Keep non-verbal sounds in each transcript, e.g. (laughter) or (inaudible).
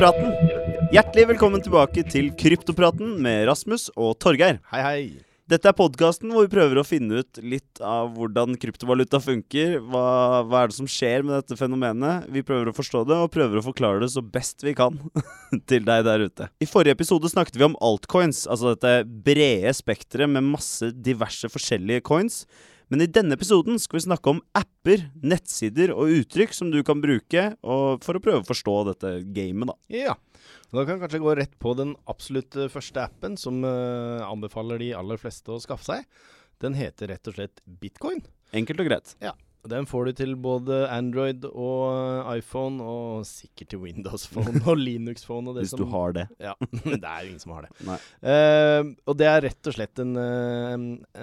Kryptopraten. Hjertelig velkommen tilbake til Kryptopraten med Rasmus og Torgeir. Hei, hei. Dette er podkasten hvor vi prøver å finne ut litt av hvordan kryptovaluta funker. Hva, hva er det som skjer med dette fenomenet? Vi prøver å forstå det, og prøver å forklare det så best vi kan (laughs) til deg der ute. I forrige episode snakket vi om altcoins, altså dette brede spekteret med masse diverse forskjellige coins. Men i denne episoden skal vi snakke om apper, nettsider og uttrykk som du kan bruke for å prøve å forstå dette gamet, da. Ja. Da kan vi kanskje gå rett på den absolutt eh, første appen som uh, anbefaler de aller fleste å skaffe seg. Den heter rett og slett Bitcoin. Enkelt og greit. Den får du til både Android og eh, iPhone, og sikkert til Windows Phone (laughs) og Linux Phone. Og Hvis som, du har det. Ja, (laughs) det er ingen som har det. Eh, og det er rett og slett en, eh,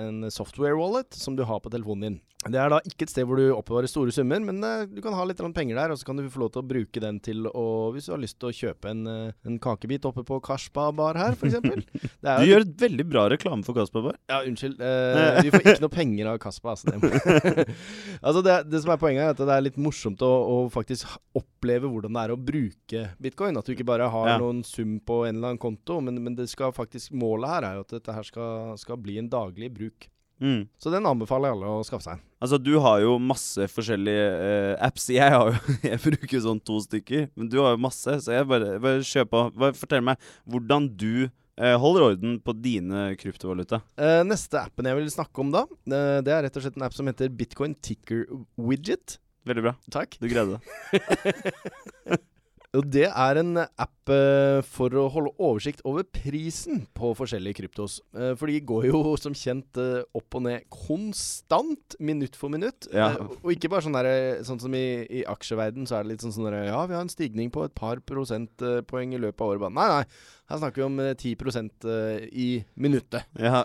en software wallet som du har på telefonen din. Det er da ikke et sted hvor du oppbevarer store summer, men eh, du kan ha litt penger der, og så kan du få lov til å bruke den til å Hvis du har lyst til å kjøpe en, eh, en kakebit oppe på Kashba bar her, f.eks. (laughs) Du gjør et veldig bra reklame for Kaspa bar. Ja, unnskyld. Eh, (laughs) vi får ikke noe penger av Kaspa. Altså, det, (laughs) altså det, det som er poenget, er at det er litt morsomt å, å faktisk oppleve hvordan det er å bruke bitcoin. At du ikke bare har Ja. noen sum på en eller annen konto, men, men det skal faktisk målet her er jo at dette her skal, skal bli en daglig bruk. Mm. Så den anbefaler jeg alle å skaffe seg. Altså, du har jo masse forskjellige uh, apps. Jeg har jo (laughs) Jeg bruker sånn to stykker, men du har jo masse, så jeg bare, bare kjør på. Bare fortell meg hvordan du eh, holder orden på dine kryptovaluta. Uh, neste appen jeg vil snakke om da, uh, det er rett og slett en app som heter Bitcoin Ticker Widget. Veldig bra. Takk. Du greide det. (laughs) Det er en app eh, for å holde oversikt over prisen på forskjellige kryptos. Eh, for de går jo som kjent eh, opp og ned konstant, minutt for minutt. Ja. Og ikke bare sånn der, sånn som i, i aksjeverden, så er det litt sånn sånn der, Ja, vi har en stigning på et par prosentpoeng i løpet av året. Nei, nei. Her snakker vi om eh, 10 eh, i minuttet. Ja.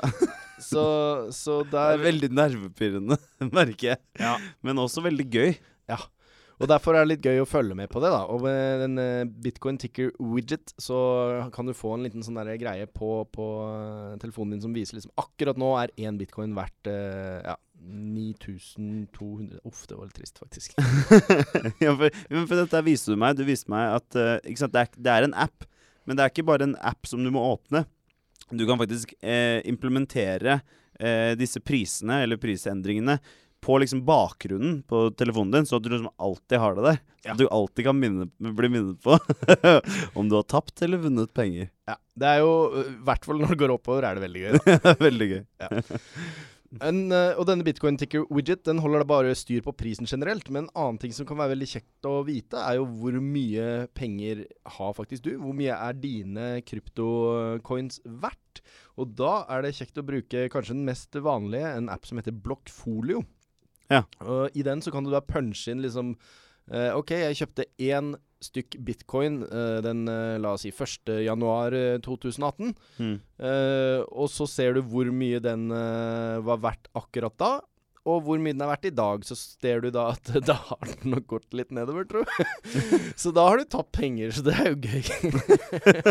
Så, så Det er veldig nervepirrende, (laughs) merker jeg. Ja. Men også veldig gøy. Og derfor er det litt gøy å følge med på det. da Og med den eh, Bitcoin Ticker Widget så kan du få en liten sånn greie på, på eh, telefonen din som viser liksom akkurat nå er én bitcoin verdt eh, ja, 9200 Uff, det var litt trist, faktisk. (laughs) ja, for, for dette viste du meg. Du viste meg at sant, det, er, det er en app, men det er ikke bare en app som du må åpne. Du kan faktisk eh, implementere eh, disse prisene, eller prisendringene, på liksom bakgrunnen på telefonen din, så at du liksom alltid har det der. Så Ja. at du alltid kan minne, bli minnet på (laughs) om du har tapt eller vunnet penger. Ja, Det er jo, i hvert fall når det går oppover, er det veldig gøy. da (laughs) det veldig gøy. En, eh, og denne bitcoin ticker widget Den holder da bare styr på prisen generelt. Men en annen ting som kan være veldig kjekt å vite, er jo hvor mye penger har faktisk du? Hvor mye er dine kryptocoins verdt? Og da er det kjekt å bruke kanskje den mest vanlige, en app som heter Blockfolio. Ja. Og I den så kan du da punche inn liksom eh, OK, jeg kjøpte én stykk bitcoin eh, den, eh, la oss si, 1. januar eh, 2018. Mm. Eh, og så ser du hvor mye den eh, var verdt akkurat da, og hvor mye den er verdt i dag. Så ser du da at (laughs) da har den nok gått litt nedover, tro. (laughs) så da har du tapt penger, så det er jo gøy.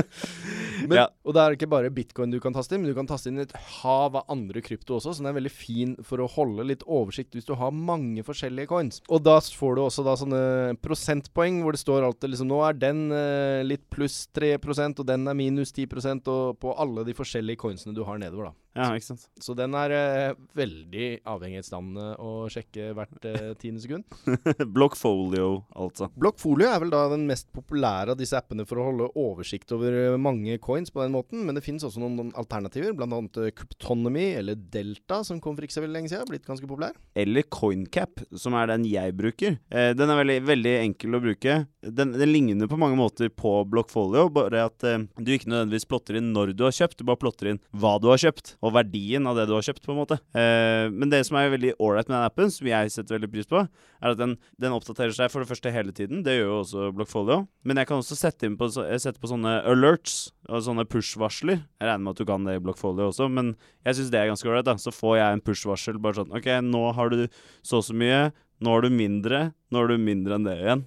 (laughs) men, Ja. Og det er ikke bare bitcoin du kan taste inn, men du kan taste inn et hav av andre krypto også, så den er veldig fin for å holde litt oversikt hvis du har mange forskjellige coins. Og da får du også da sånne prosentpoeng hvor det står alltid liksom Nå er den eh, litt pluss 3 og den er minus 10% og på alle de forskjellige coinsene du har nedover, da. Ja, ikke sant. Så den er eh, veldig avhengighetsdannende å sjekke hvert eh, tiende sekund. (laughs) Blockfolio, altså. Blockfolio er vel da den mest populære av disse appene for å holde oversikt over eh, mange coins på den måten, men det finnes også noen, noen alternativer, annet eh, Cryptonomy eller Delta, som kom for ikke så veldig lenge siden, blitt ganske populær. Eller CoinCap, som er den jeg bruker. Eh, den er veldig, veldig enkel å bruke. Den, den ligner på mange måter på Blockfolio, bare at eh, du ikke nødvendigvis plotter inn når du har kjøpt, du bare plotter inn hva du har kjøpt, og verdien av det du har kjøpt, på en måte. Eh, men det som er veldig ålreit med den appen, som jeg setter veldig pris på, er at den, den oppdaterer seg for det første hele tiden. Det gjør jo også Blockfolio. Men jeg kan også sette, på, sette på sånne alerts og sånne push-varsler. Jeg regner med at du kan det i Blockfolio også, men jeg syns det er ganske ålreit. Så får jeg en push-varsel bare sånn OK, nå har du så og så mye. Nå har du mindre. Nå har du mindre enn det igjen.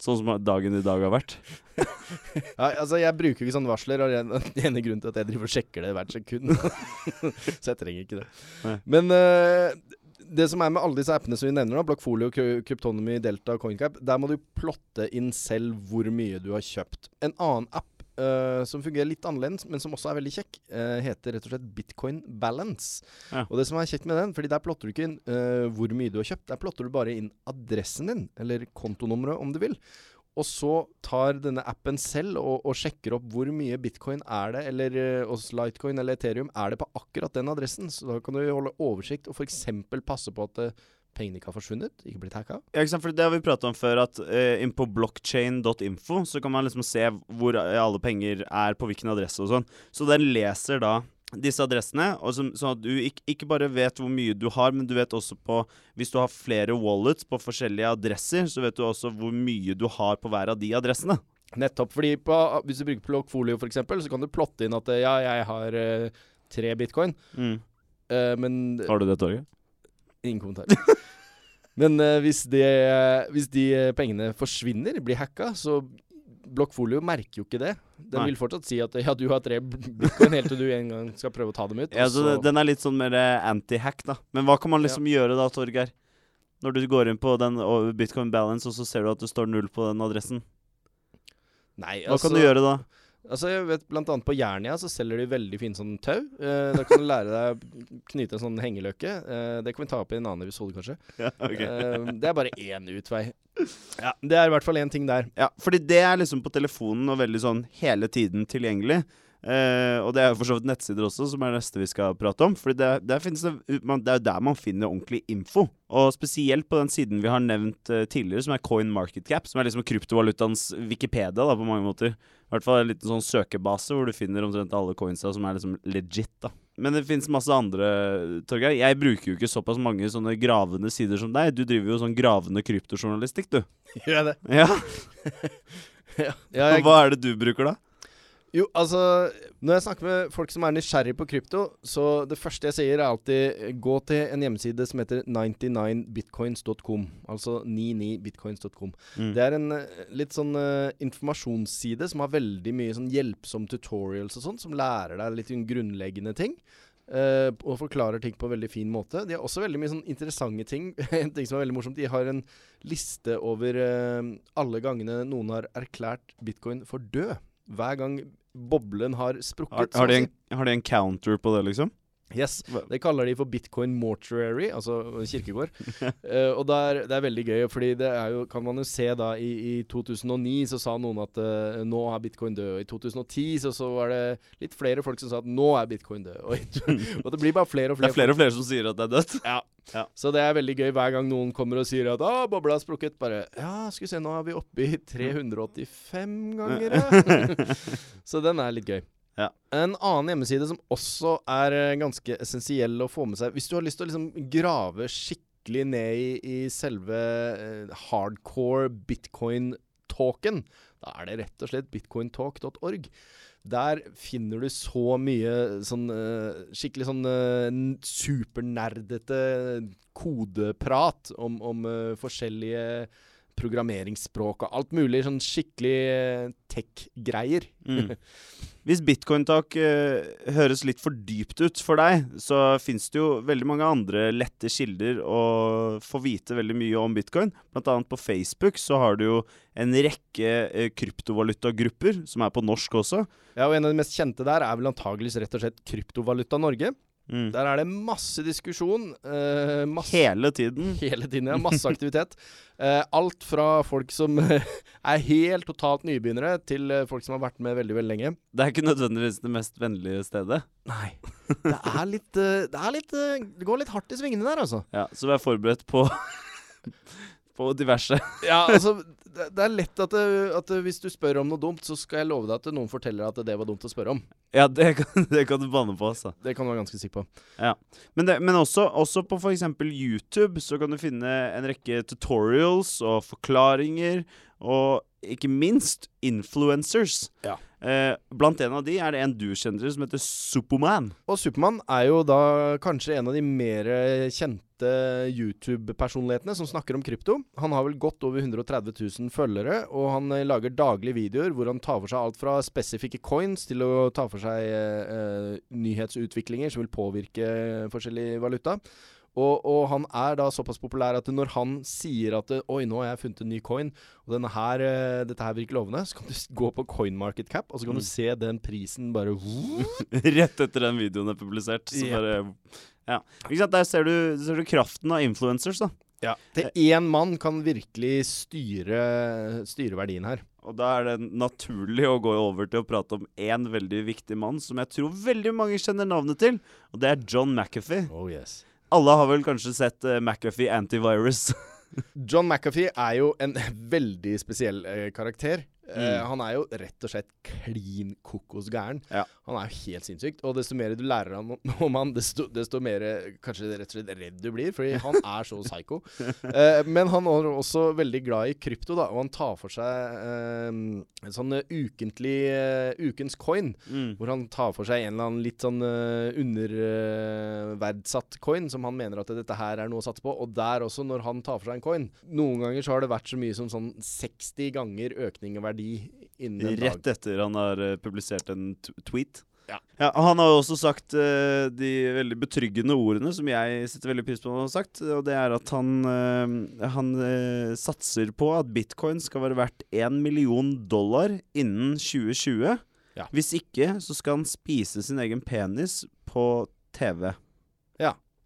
Sånn som dagen i dag har vært. (laughs) Ja, altså Jeg bruker ikke sånne varsler, og det ene grunnen til at jeg driver og sjekker det hvert sekund. (laughs) så jeg trenger ikke det. Nei. Men uh, det som er med alle disse appene som vi nevner, da, Blockfolio, Kryptonomy, Cryptonomy, Delta, CoinCap, der må du plotte inn selv hvor mye du har kjøpt. En annen app eh, som fungerer litt annerledes, men som også er veldig kjekk, uh, heter rett og slett Bitcoin Balance. Ja. Og det som er kjekt med den, fordi der plotter du ikke inn uh, hvor mye du har kjøpt, der plotter du bare inn adressen din, eller kontonummeret om du vil. Og så tar denne appen selv og, og sjekker opp hvor mye bitcoin er det, eller hos Litecoin eller Ethereum er det på akkurat den adressen. Så da kan du holde oversikt og f.eks. passe på at pengene ikke har forsvunnet, ikke blitt hacka. Ja, ikke sant? For Det har vi prata om før, at uh, inn på blockchain.info så kan man liksom se hvor alle penger er på hvilken adresse og sånn. Så den leser da disse adressene, og som, sånn at du ikke, ikke bare vet hvor mye du har, men du vet også på Hvis du har flere wallets på forskjellige adresser, så vet du også hvor mye du har på hver av de adressene. Nettopp. fordi på, hvis du bruker Blockfolio f.eks., så kan du plotte inn at eh, ja, jeg har uh, tre bitcoin, eh, men Har du det, Torgeir? Ingen kommentar. Men uh, hvis, det, hvis de eh, pengene forsvinner, blir hacka, så Blokkfolio merker jo ikke det. Den Nei. vil fortsatt si at ja, du har tre bitcoin helt til du en gang skal prøve å ta dem ut. Ja, så så- Den er litt sånn mer eh, anti-hack, da. Men hva kan man liksom gjøre da, Torgeir? Når du går inn på den Bitcoin Balance, og så ser du at det står null på den adressen. Nei, Hva kan du gjøre da? Altså, jeg vet Blant annet på Jernia så selger de veldig fine sånn tau. Eh, da kan du lære deg å knyte en sånn hengeløkke. Eh, det kan vi ta opp i en annen episode, kanskje. (laughs) Ja, okay. Eh, det er bare én utvei. Ja, Det er i hvert fall én ting der. Ja, fordi det er liksom på telefonen og veldig sånn hele tiden tilgjengelig. Eh, og det er jo for så vidt nettsider også, som er det neste vi skal prate om. Fordi det, det, man, det er jo der man finner ordentlig info. Og spesielt på den siden vi har nevnt uh, tidligere, som er Coin Market Cap, som er liksom kryptovalutaens Wikipedia da, på mange måter. I hvert fall en liten sånn søkebase hvor du finner omtrent alle coinsa som er liksom legit. da. Men det fins masse andre, Torgeir. Jeg bruker jo ikke såpass mange sånne gravende sider som deg. Du driver jo sånn gravende kryptojournalistikk, du. Gjør jeg det? Ja, (laughs) Ja, ja jeg, Hva er det du bruker da? Jo, altså Når jeg snakker med folk som er nysgjerrig på krypto, så det første jeg sier, er alltid eh, gå til en hjemmeside som heter 99bitcoins.com. Altså 99bitcoins.com. Mm. Det er en eh, litt sånn uh, informasjonsside som har veldig mye sånn hjelpsom tutorials og sånn, som lærer deg litt sånn grunnleggende ting. Uh, og forklarer ting på en veldig fin måte. De har også veldig mye sånn interessante ting. (laughs) en ting som er veldig morsomt, de har en liste over uh, alle gangene noen har erklært bitcoin for død. Hver gang boblen har sprukket. har, har, de en, har de en counter på det, liksom? Yes. Det kaller de for bitcoin mortuary, altså kirkegård. uh, (laughs) og det er, det er veldig gøy, fordi det er jo, kan man jo se da i, i 2009 så sa noen at uh, nå er bitcoin død. Og i 2010 så, så var det litt flere folk som sa at nå er bitcoin død. Og, (laughs) og det blir bare flere og flere. Det er flere og flere som sier at det er dødt. Ja. Så det er veldig gøy hver gang noen kommer og sier at ah, bobla har sprukket. Bare ja, skal vi se, nå er vi oppe i 385 ganger, (laughs) ja. så den er litt gøy. Ja. En annen hjemmeside som også er eh, ganske essensiell å få med seg Hvis du har lyst til å liksom grave skikkelig ned i, i selve eh, hardcore bitcoin-talken, da er det rett og slett bitcointalk.org. Der finner du så mye sånn eh, skikkelig sånn supernerdete kodeprat om, om forskjellige programmeringsspråk og alt mulig sånn skikkelig eh, tech-greier. Mm. (laughs) Hvis bitcoin-tak eh, høres litt for dypt ut for deg, så fins det jo veldig mange andre lette kilder å få vite veldig mye om bitcoin. Blant annet på Facebook så har du jo en rekke eh, kryptovalutagrupper, som er på norsk også. Ja, og En av de mest kjente der er vel antageligvis rett og slett Kryptovaluta Norge. Mm. Der er det masse diskusjon. Uh, masse Hele tiden. (laughs) Hele tiden, ja. Masse aktivitet. Uh, (laughs) alt fra folk som (laughs) er helt totalt nybegynnere, til eh, folk som har vært med veldig, veldig lenge. Det er ikke nødvendigvis det mest vennlige stedet. Nei. Det er litt Det er litt Det går litt hardt i svingene der, altså. Ja, Så vær forberedt på På diverse. Ja, altså det, er lett at, det, at hvis du spør om noe dumt, så skal jeg love deg at noen forteller at det var dumt å spørre om. Ja, det kan, (laughs) det kan du banne på, altså. Det kan du være ganske sikker på. Men, det, men også, også på f.eks. YouTube så kan du finne en rekke tutorials og forklaringer, og ikke minst influencers. Ja. Eh, blant en av de er det en du kjenner som heter Superman. Og Supermann er jo da kanskje en av de mer kjente YouTube-personlighetene som snakker om krypto. Han har vel godt over 130 000 følgere, og han eh, lager daglige videoer hvor han tar for seg alt fra spesifikke coins til å ta for seg eh, eh, nyhetsutviklinger som vil påvirke forskjellig valuta. Og, og han er da såpass populær at når han sier at Oi, nå har jeg funnet en ny coin, og denne her, eh, dette her virker lovende, så kan du gå på CoinMarketCap, og så kan Mm. du se den prisen bare (laughs) Rett etter den videoen er publisert. Så yep. bare Ja. Ikke sant? Der ser du, ser du kraften av influencers, da. Ja. Til én mann kan virkelig styre, styre verdien her. Og da er det naturlig å gå over til å prate om én veldig viktig mann som jeg tror veldig mange kjenner navnet til, og det er John McAfee. Oh yes. Alle har vel kanskje sett uh, McAfee Antivirus. (laughs) John McAfee er jo en (laughs) veldig spesiell eh, karakter. Eh, Mm. han er jo rett og slett klin kokosgæren. Ja. Han er jo helt sinnssykt. Og desto mer du lærer han om, han, desto, desto mer eh, kanskje rett og slett redd du blir. Fordi han (laughs) er så psycho. Eh, men han er også veldig glad i krypto, da. Og han tar for seg eh, en sånn eh, ukentlig uh, ukens coin. Mm. Hvor han tar for seg en eller annen litt sånn uh, underverdsatt coin, som han mener at dette her er noe å satse på. Og der også, når han tar for seg en coin Noen ganger så har det vært så mye som sånn 60 ganger økning i verdi innen en dag. Rett etter han har eh, publisert en tweet. Ja. Ja, Han har jo også sagt uh, de veldig betryggende ordene som jeg setter veldig pris på han har sagt. Og det er at han, uh, han uh, satser på at bitcoin skal være verdt 1 million dollar innen 2020. Ja. Hvis ikke så skal han spise sin egen penis på TV.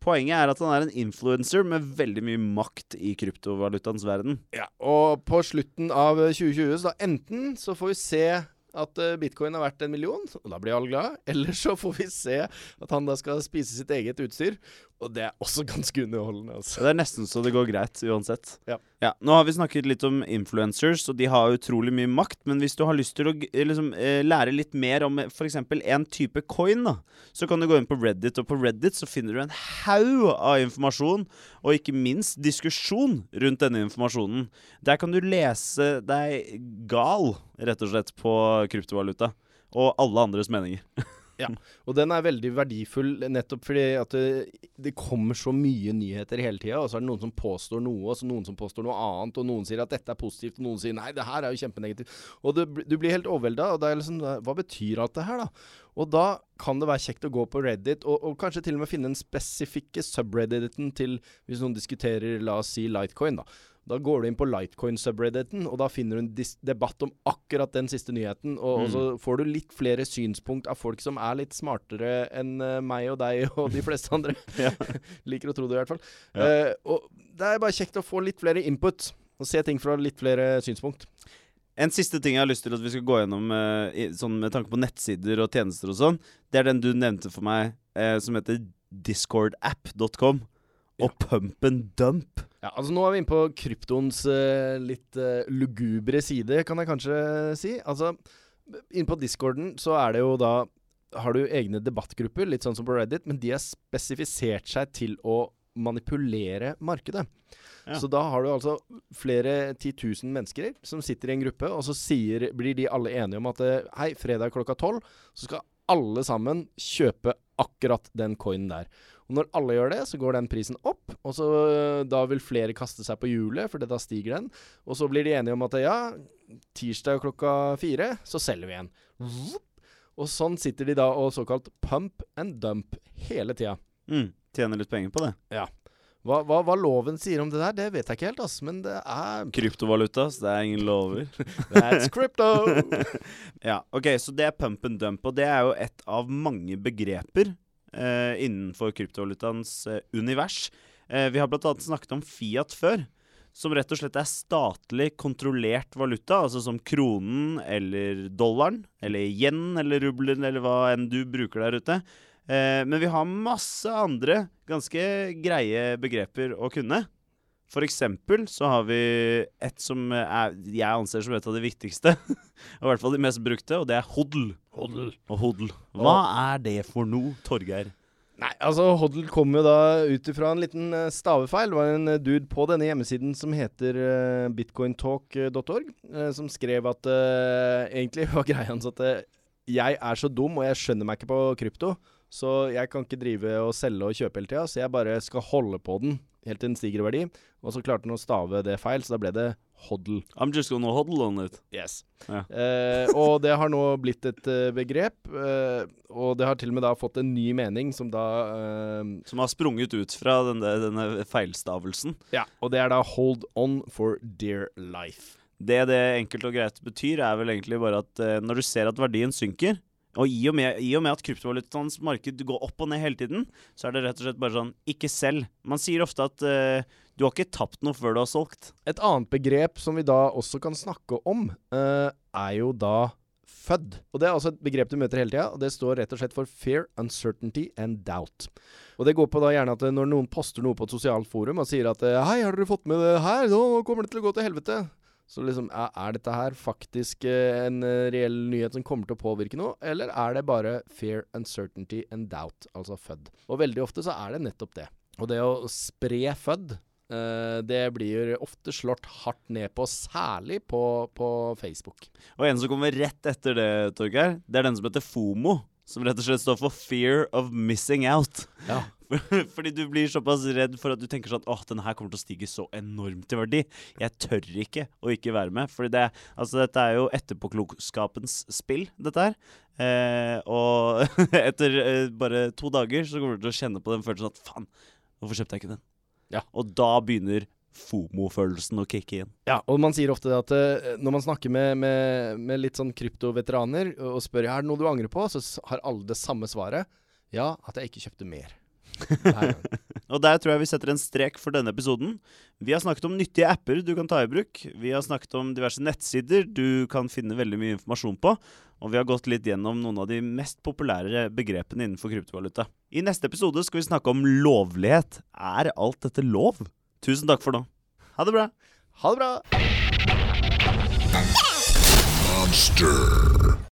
Poenget er at han er en influencer med veldig mye makt i kryptovalutaens verden. Ja, og på slutten av eh, 2020, så da enten så får vi se at eh, bitcoin er verdt en million, og da blir alle glade. (laughs) Eller så får vi se at han da skal spise sitt eget utstyr. Og det er også (laughs) ganske underholdende, altså. Det er nesten så det går greit uansett. Ja. Nå har vi snakket litt om influencers, og de har utrolig mye makt. Men hvis du har lyst til å eh, liksom, eh, lære litt mer om f.eks. en type coin, da, så kan du gå inn på Reddit. Og på Reddit så finner du en haug av informasjon, og ikke minst diskusjon rundt denne informasjonen. Der kan du lese deg gal, rett og slett, på kryptovaluta. Og alle andres meninger. (laughs) Og den er veldig verdifull nettopp fordi at det, det kommer så mye nyheter hele tida, og så er det noen som påstår noe, og så noen som påstår noe annet, og noen sier at dette er positivt, og noen sier nei, det her er jo kjempenegativt. Og det, du blir helt overvelda, og det er liksom Hva betyr alt det her, da? Og da kan det være kjekt å gå på Reddit, og, og kanskje til og med finne den spesifikke subredditen til Hvis noen diskuterer, la oss si, Litecoin, da. Da går du inn på Litecoin-subredditen, og da finner du en debatt om akkurat den siste nyheten. Og, og så får du litt flere synspunkt av folk som er litt smartere enn eh, meg og deg og de fleste andre. (laughs) (laughs) Liker å tro det, i hvert fall. Ja. Uh, og det er bare kjekt å få litt flere input, og se ting fra litt flere synspunkt. En siste ting jeg har lyst til at vi skal gå gjennom eh, sånn med tanke på nettsider og tjenester og sånn, det er den du nevnte for meg, som heter discordapp.com. Og Pump and Dump. Ja, altså Nå er vi inne på kryptoens uh, litt uh, lugubre side, kan jeg kanskje si. Altså, Inne på discorden så er det jo da Har du egne debattgrupper, litt sånn som på Reddit, men de har spesifisert seg til å manipulere markedet. Ja. Så da har du altså flere titusen mennesker som sitter i en gruppe, og så sier, blir de alle enige om at eh, hei, fredag klokka tolv så skal alle sammen kjøpe akkurat den coinen der. Og når alle gjør det, så går den prisen opp, og så øh, da vil flere kaste seg på hjulet, for da stiger den. Og så blir de enige om at ja, tirsdag klokka fire, så selger vi en. Og sånn sitter de da og såkalt pump and dump hele tida. Mm, tjener litt penger på det. Hva, hva, hva loven sier om det der, det vet jeg ikke helt, ass. Men det er Kryptovaluta, så det er ingen lover. (laughs) That's crypto! (laughs) ja, ok, så det er pump and dump, og det er jo et av mange begreper eh, innenfor kryptovalutaens eh, univers. Eh, vi har annet snakket om Fiat før, som rett og slett er statlig kontrollert valuta, altså som kronen eller dollaren, eller yen eller rubelen eller hva enn du bruker der ute. Eh, men vi har masse andre ganske greie begreper å kunne. For eksempel så har vi et som er, jeg anser som et av de viktigste, (laughs) og i hvert fall de mest brukte, og det er hodl. hodl. Og hodl. Hva er det for noe, Torgeir? Nei, altså Hodl kom jo da ut ifra en liten eh, stavefeil. Det var en eh, dude på denne hjemmesiden som heter uh, bitcointalk.org, uh, som skrev at uh, egentlig (laughs) var greia hans at eh, jeg er så dum, og jeg skjønner meg ikke på krypto, så jeg kan ikke drive og selge og kjøpe hele tida, så jeg bare skal holde på den helt til den stiger i verdi. Og så klarte han å stave det feil, så da ble det hodl. I'm just gonna hodl on it. Yes. Yeah. Eh, og det har nå blitt et eh, begrep, eh, og det har til og med da fått en ny mening som da eh, Som har sprunget ut fra denne, denne feilstavelsen. Ja, og det er da hold on for dear life. Det det enkelt og greit betyr, er vel egentlig bare at eh, når du ser at verdien synker, og i og med, i og med at kryptovalutaens marked går opp og ned hele tiden, så er det rett og slett bare sånn ikke selg. Man sier ofte at uh, du har ikke tapt noe før du har solgt. Et annet begrep som vi da også kan snakke om, uh, er jo da FUD. Og Det er altså et begrep du møter hele tida, og det står rett og slett for Fear, Uncertainty and Doubt. Og Det går på da gjerne at eh, når noen poster noe på et sosialt forum og sier at Hei, har dere fått med det her? Nå kommer det til å gå til helvete. Så liksom, er, dette her faktisk eh, en eh, reell nyhet som kommer til å påvirke noe, eller er det bare fear, uncertainty and doubt, altså FUD? Og veldig ofte så er det nettopp det. Og det å spre FUD, eh, det blir ofte slått hardt ned på, særlig på, på Facebook. Og en som kommer rett etter det, Torgeir, det er den som heter FOMO. Som rett og slett står for Fear of Missing Out. Ja. (laughs) Fordi du blir såpass redd for at du tenker sånn Åh, denne her kommer til å stige så enormt i verdi. Jeg tør ikke å ikke være med. Fordi det, altså, dette er jo etterpåklokskapens spill, dette her. Eh, og (laughs) etter eh, bare to dager så kommer du til å kjenne på den følelsen at faen, hvorfor kjøpte jeg ikke den? Ja. Og da begynner FOMO-følelsen å kicke inn. Ja, og man sier ofte at uh, når man snakker med, med, med litt sånn kryptoveteraner og spør er det noe du angrer på, så har alle det samme svaret. Ja, at jeg ikke kjøpte mer. (laughs) Og der tror jeg vi setter en strek for denne episoden. Vi har snakket om nyttige apper du kan ta i bruk. Vi har snakket om diverse nettsider du kan finne veldig mye informasjon på. Og vi har gått litt gjennom noen av de mest populære begrepene innenfor kryptovaluta. I neste episode skal vi snakke om lovlighet. Er alt dette lov? Tusen takk for nå. Ha det bra. Ha det bra! Monster.